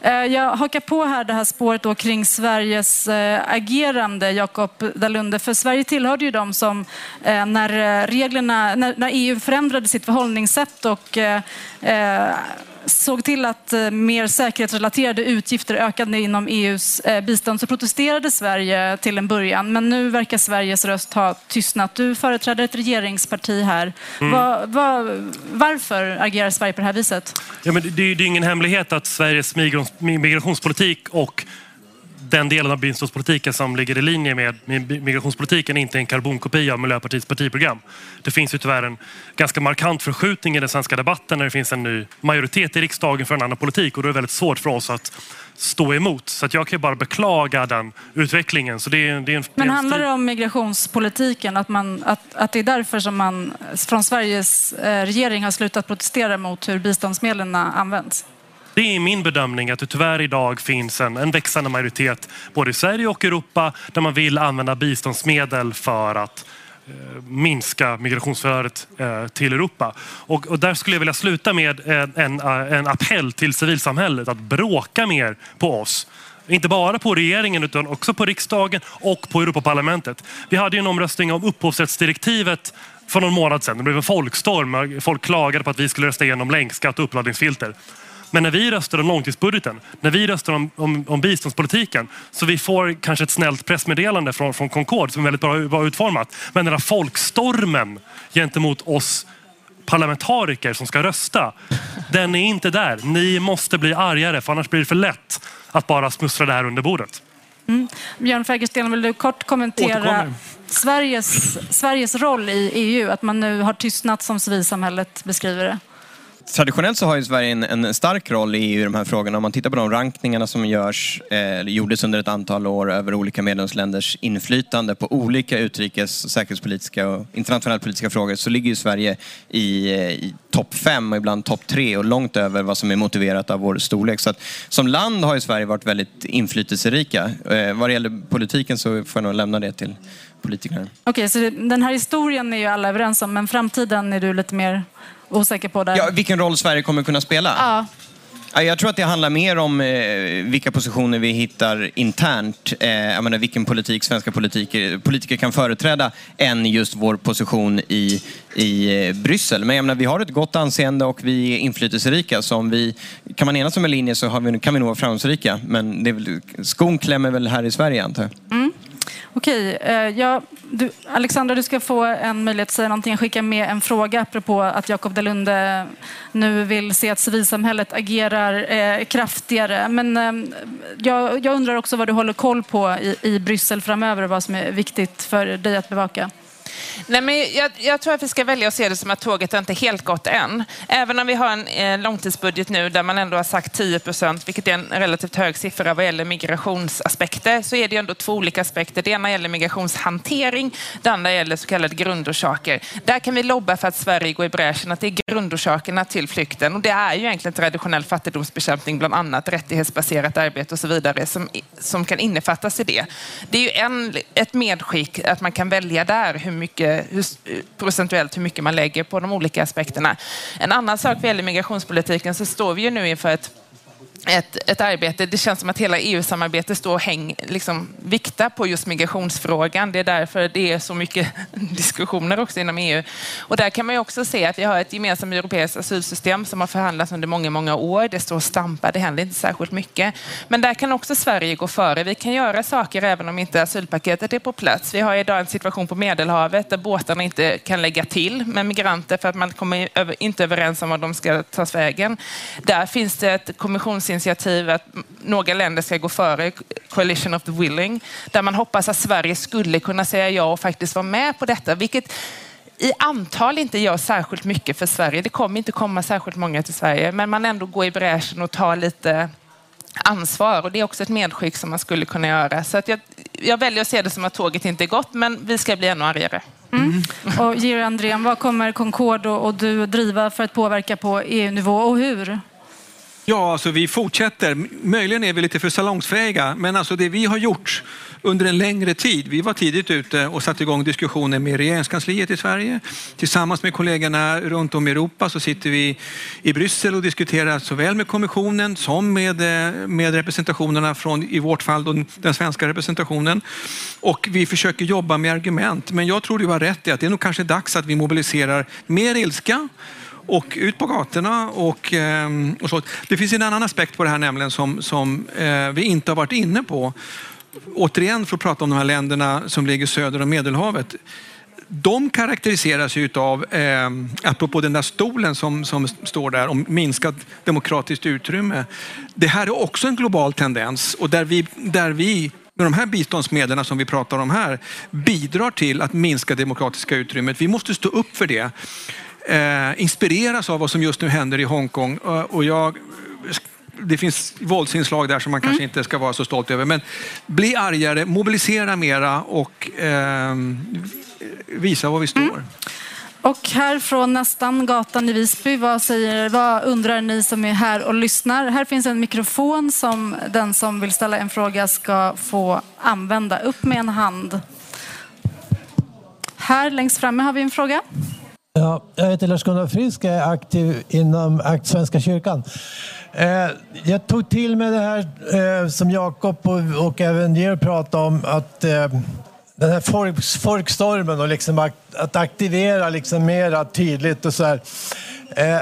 Eh, jag hakar på här det här spåret då kring Sveriges eh, agerande, Jakob Dalunde. För Sverige tillhörde ju de som eh, när reglerna, när EU förändrade sitt förhållningssätt och såg till att eh, mer säkerhetsrelaterade utgifter ökade inom EUs eh, bistånd så protesterade Sverige till en början. Men nu verkar Sveriges röst ha tystnat. Du företräder ett regeringsparti här. Mm. Var, var, varför agerar Sverige på det här viset? Ja, men det, det är ingen hemlighet att Sveriges migrationspolitik och den delen av biståndspolitiken som ligger i linje med migrationspolitiken inte är en karbonkopia av Miljöpartiets partiprogram. Det finns ju tyvärr en ganska markant förskjutning i den svenska debatten när det finns en ny majoritet i riksdagen för en annan politik och då är det väldigt svårt för oss att stå emot. Så att jag kan bara beklaga den utvecklingen. Så det är, det är en, Men handlar det om migrationspolitiken? Att, man, att, att det är därför som man från Sveriges eh, regering har slutat protestera mot hur biståndsmedlen används? Det är min bedömning att det tyvärr idag finns en, en växande majoritet både i Sverige och Europa där man vill använda biståndsmedel för att eh, minska migrationsflödet eh, till Europa. Och, och, där skulle jag vilja sluta med eh, en, en, en appell till civilsamhället att bråka mer på oss. Inte bara på regeringen utan också på riksdagen och på Europaparlamentet. Vi hade ju en omröstning om upphovsrättsdirektivet för någon månad sedan. Det blev en folkstorm. Folk klagade på att vi skulle rösta igenom länkskatt och uppladdningsfilter. Men när vi röstar om långtidsbudgeten, när vi röstar om, om, om biståndspolitiken, så vi får kanske ett snällt pressmeddelande från, från Concord som är väldigt bra, bra utformat. Men den här folkstormen gentemot oss parlamentariker som ska rösta, den är inte där. Ni måste bli argare för annars blir det för lätt att bara smussla det här under bordet. Mm. Björn Fägersten, vill du kort kommentera Sveriges, Sveriges roll i EU? Att man nu har tystnat som civilsamhället beskriver det. Traditionellt så har ju Sverige en, en, stark roll i EU i de här frågorna. Om man tittar på de rankningarna som görs, eh, gjordes under ett antal år över olika medlemsländers inflytande på olika utrikes, säkerhetspolitiska och internationella politiska frågor så ligger ju Sverige i, eh, i topp fem och ibland topp tre och långt över vad som är motiverat av vår storlek. Så att, som land har ju Sverige varit väldigt inflytelserika. Eh, vad det gäller politiken så får jag nog lämna det till politikerna. Okej, okay, så den här historien är ju alla överens om, men framtiden är du lite mer osäker på där. Ja, vilken roll Sverige kommer kunna spela? Ja. Jag tror att det handlar mer om eh, vilka positioner vi hittar internt. Eh, jag menar, vilken politik svenska politiker, politiker kan företräda än just vår position i, i eh, Bryssel. Men jag menar, vi har ett gott anseende och vi är inflytelserika. Så om vi, kan man enas om en linje så vi, kan vi nog vara framgångsrika. Men det väl, skon klämmer väl här i Sverige antar jag. Mm. Okej, eh, ja, du, Alexandra du ska få en möjlighet att säga någonting. Skicka med en fråga apropå att Jakob Delunde nu vill se att civilsamhället agerar eh, kraftigare. Men eh, jag, jag, undrar också vad du håller koll på i, i Bryssel framöver och vad som är viktigt för dig att bevaka. Nej, men jag, jag, tror att vi ska välja att se det som att tåget inte helt gått än. Även om vi har en eh, långtidsbudget nu där man ändå har sagt 10 procent, vilket är en relativt hög siffra vad gäller migrationsaspekter, så är det ändå två olika aspekter. Det ena gäller migrationshantering, det andra gäller så kallade grundorsaker. Där kan vi lobba för att Sverige går i bräschen, att det är grundorsakerna till flykten. Och det är ju egentligen traditionell fattigdomsbekämpning, bland annat rättighetsbaserat arbete och så vidare, som, som kan innefattas i det. Det är ju en, ett medskick att man kan välja där hur mycket, hur, procentuellt hur mycket man lägger på de olika aspekterna. En annan sak vad gäller migrationspolitiken så står vi ju nu inför ett ett, ett arbete. Det känns som att hela EU-samarbetet står och häng, liksom, viktar på just migrationsfrågan. Det är därför det är så mycket diskussioner också inom EU. Och där kan man ju också se att vi har ett gemensamt europeiskt asylsystem som har förhandlats under många, många år. Det står och stampar, det händer inte särskilt mycket. Men där kan också Sverige gå före. Vi kan göra saker även om inte asylpaketet är på plats. Vi har idag en situation på Medelhavet där båtarna inte kan lägga till med migranter för att man kommer inte överens om var de ska tas vägen. Där finns det ett kommissions initiativ att några länder ska gå före, Coalition of the Willing, där man hoppas att Sverige skulle kunna säga ja och faktiskt vara med på detta, vilket i antal inte gör särskilt mycket för Sverige. Det kommer inte komma särskilt många till Sverige, men man ändå går i bräschen och tar lite ansvar och det är också ett medskick som man skulle kunna göra. Så att jag, jag väljer att se det som att tåget inte är gått, men vi ska bli ännu argare. Mm. Och Georg Andrén, vad kommer Concord och du driva för att påverka på EU-nivå och hur? Ja, alltså vi fortsätter. Möjligen är vi lite för salongsfähiga, men alltså det vi har gjort under en längre tid. Vi var tidigt ute och satte igång diskussioner med regeringskansliet i Sverige. Tillsammans med kollegorna runt om i Europa så sitter vi i Bryssel och diskuterar såväl med kommissionen som med, eh, med representationerna från, i vårt fall, den svenska representationen. Och vi försöker jobba med argument. Men jag tror du har rätt i att det är nog kanske dags att vi mobiliserar mer ilska och ut på gatorna. Och, ehm, och så. Det finns en annan aspekt på det här nämligen som, som eh, vi inte har varit inne på. Återigen för att prata om de här länderna som ligger söder om Medelhavet. De karaktäriseras ju av, eh, apropå den där stolen som, som står där om minskat demokratiskt utrymme. Det här är också en global tendens och där vi, där vi med de här biståndsmedlen som vi pratar om här bidrar till att minska demokratiska utrymmet. Vi måste stå upp för det eh, inspireras av vad som just nu händer i Hongkong. Och jag, det finns våldsinslag där som man kanske mm. inte ska vara så stolt över. Men bli argare, mobilisera mera och eh, visa var vi står. Mm. Och här från nästan gatan i Visby, vad, säger, vad undrar ni som är här och lyssnar? Här finns en mikrofon som den som vill ställa en fråga ska få använda. Upp med en hand. Här längst framme har vi en fråga. Ja, jag heter Lars-Gunnar Frisk, och är aktiv inom Svenska kyrkan. Eh, jag tog till mig det här eh, som Jakob och, och även Georg pratade om, att eh, den här folk, folkstormen och liksom att, att aktivera liksom mera tydligt och så här. Eh,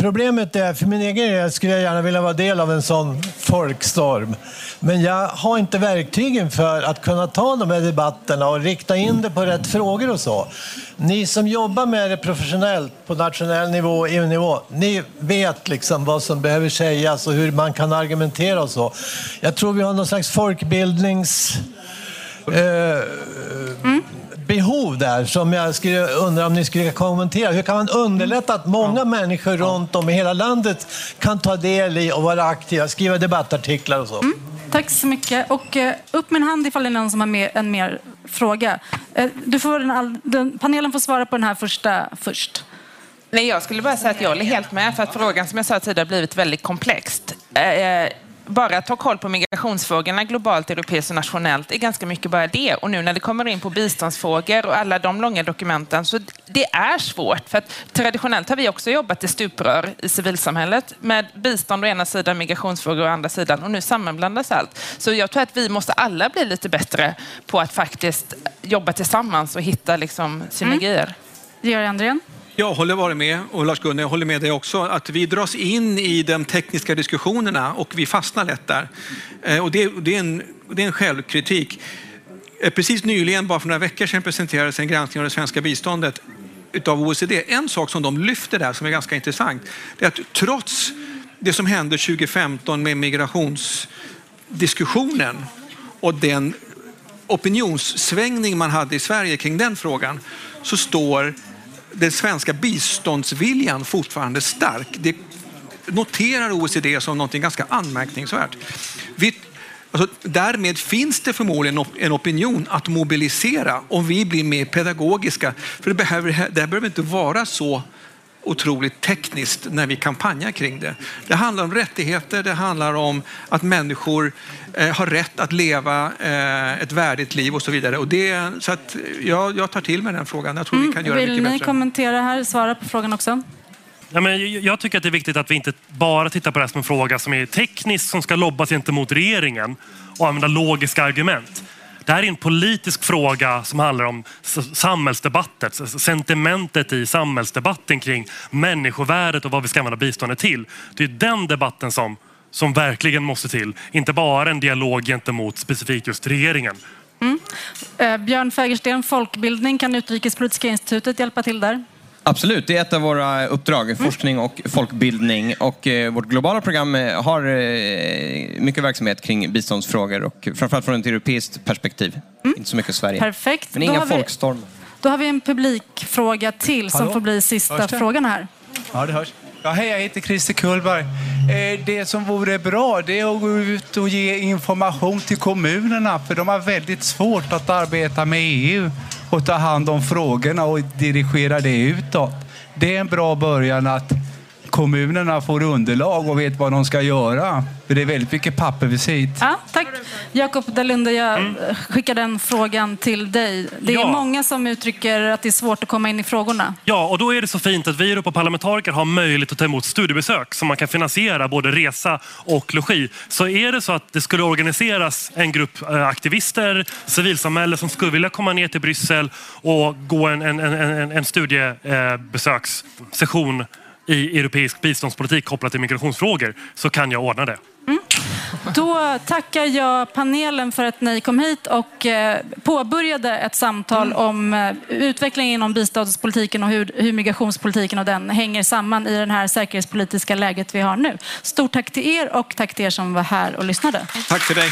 Problemet är, för min egen del skulle jag gärna vilja vara del av en sån folkstorm. Men jag har inte verktygen för att kunna ta de här debatterna och rikta in det på rätt frågor och så. Ni som jobbar med det professionellt på nationell nivå och EU-nivå, ni vet liksom vad som behöver sägas och hur man kan argumentera och så. Jag tror vi har någon slags folkbildnings... Eh, mm behov där som jag skulle undra om ni skulle kommentera. Hur kan man underlätta att många människor runt om i hela landet kan ta del i och vara aktiva, skriva debattartiklar och så? Mm. Tack så mycket. Och uh, upp med en hand ifall det är någon som har med, en mer fråga. Uh, du får den, den, panelen får svara på den här första först. Nej, jag skulle bara säga att jag håller helt med för att frågan som jag sa tidigare har blivit väldigt komplext. Uh, bara att ta koll på migrationsfrågorna globalt, europeiskt och nationellt är ganska mycket bara det. Och nu när det kommer in på biståndsfrågor och alla de långa dokumenten så det är svårt. För att traditionellt har vi också jobbat i stuprör i civilsamhället med bistånd å ena sidan, migrationsfrågor å andra sidan och nu sammanblandas allt. Så jag tror att vi måste alla bli lite bättre på att faktiskt jobba tillsammans och hitta liksom synergier. Mm. Georg Andrén? Jag håller varit med och Lars-Gunnar, jag håller med dig också, att vi dras in i de tekniska diskussionerna och vi fastnar lätt där. Eh, och det, det, är, en, det är en självkritik. Eh, precis nyligen, bara för några veckor sedan, presenterades en granskning av det svenska biståndet utav OECD. En sak som de lyfter där som är ganska intressant, det är att trots det som hände 2015 med migrationsdiskussionen och den opinionssvängning man hade i Sverige kring den frågan, så står den svenska biståndsviljan fortfarande stark. Det noterar OECD som något ganska anmärkningsvärt. Vi, alltså, därmed finns det förmodligen en opinion att mobilisera om vi blir mer pedagogiska. För det behöver, det behöver inte vara så otroligt tekniskt när vi kampanjar kring det. Det handlar om rättigheter, det handlar om att människor eh, har rätt att leva eh, ett värdigt liv och så vidare. Och det, så att jag, jag tar till mig den frågan. Jag tror mm. vi kan göra Vill mycket ni bättre. kommentera här, svara på frågan också? Ja, men jag tycker att det är viktigt att vi inte bara tittar på det här som en fråga som är teknisk, som ska lobbas gentemot regeringen och använda logiska argument. Det här är en politisk fråga som handlar om samhällsdebattet, sentimentet i samhällsdebatten kring människovärdet och vad vi ska använda biståndet till. Det är den debatten som, som verkligen måste till, inte bara en dialog gentemot specifikt just regeringen. Mm. Eh, Björn Fägersten, folkbildning, kan Utrikespolitiska institutet hjälpa till där? Absolut, det är ett av våra uppdrag, mm. forskning och folkbildning. Och eh, vårt globala program eh, har eh, mycket verksamhet kring biståndsfrågor och framförallt från ett europeiskt perspektiv. Mm. Inte så mycket Sverige. Perfekt. Men inga folkstormar. Då har vi en publikfråga till som får bli sista frågan här. Ja, det hörs. Ja, hej, jag heter Christer Kullberg. Det som vore bra det är att gå ut och ge information till kommunerna för de har väldigt svårt att arbeta med EU och ta hand om frågorna och dirigera det utåt. Det är en bra början att kommunerna får underlag och vet vad de ska göra. För det är väldigt mycket pappersvisit. Ja, tack. Jakob Dalunde, jag mm. skickar den frågan till dig. Det är ja. många som uttrycker att det är svårt att komma in i frågorna. Ja, och då är det så fint att vi Europaparlamentariker har möjlighet att ta emot studiebesök som man kan finansiera både resa och logi. Så är det så att det skulle organiseras en grupp eh, aktivister, civilsamhälle som skulle vilja komma ner till Bryssel och gå en, en, en, en studiebesökssession i europeisk biståndspolitik kopplat till migrationsfrågor så kan jag ordna det. Mm. Då tackar jag panelen för att ni kom hit och eh, påbörjade ett samtal mm. om eh, utvecklingen inom biståndspolitiken och hur, hur migrationspolitiken och den hänger samman i det här säkerhetspolitiska läget vi har nu. Stort tack till er och tack till er som var här och lyssnade. Tack till dig.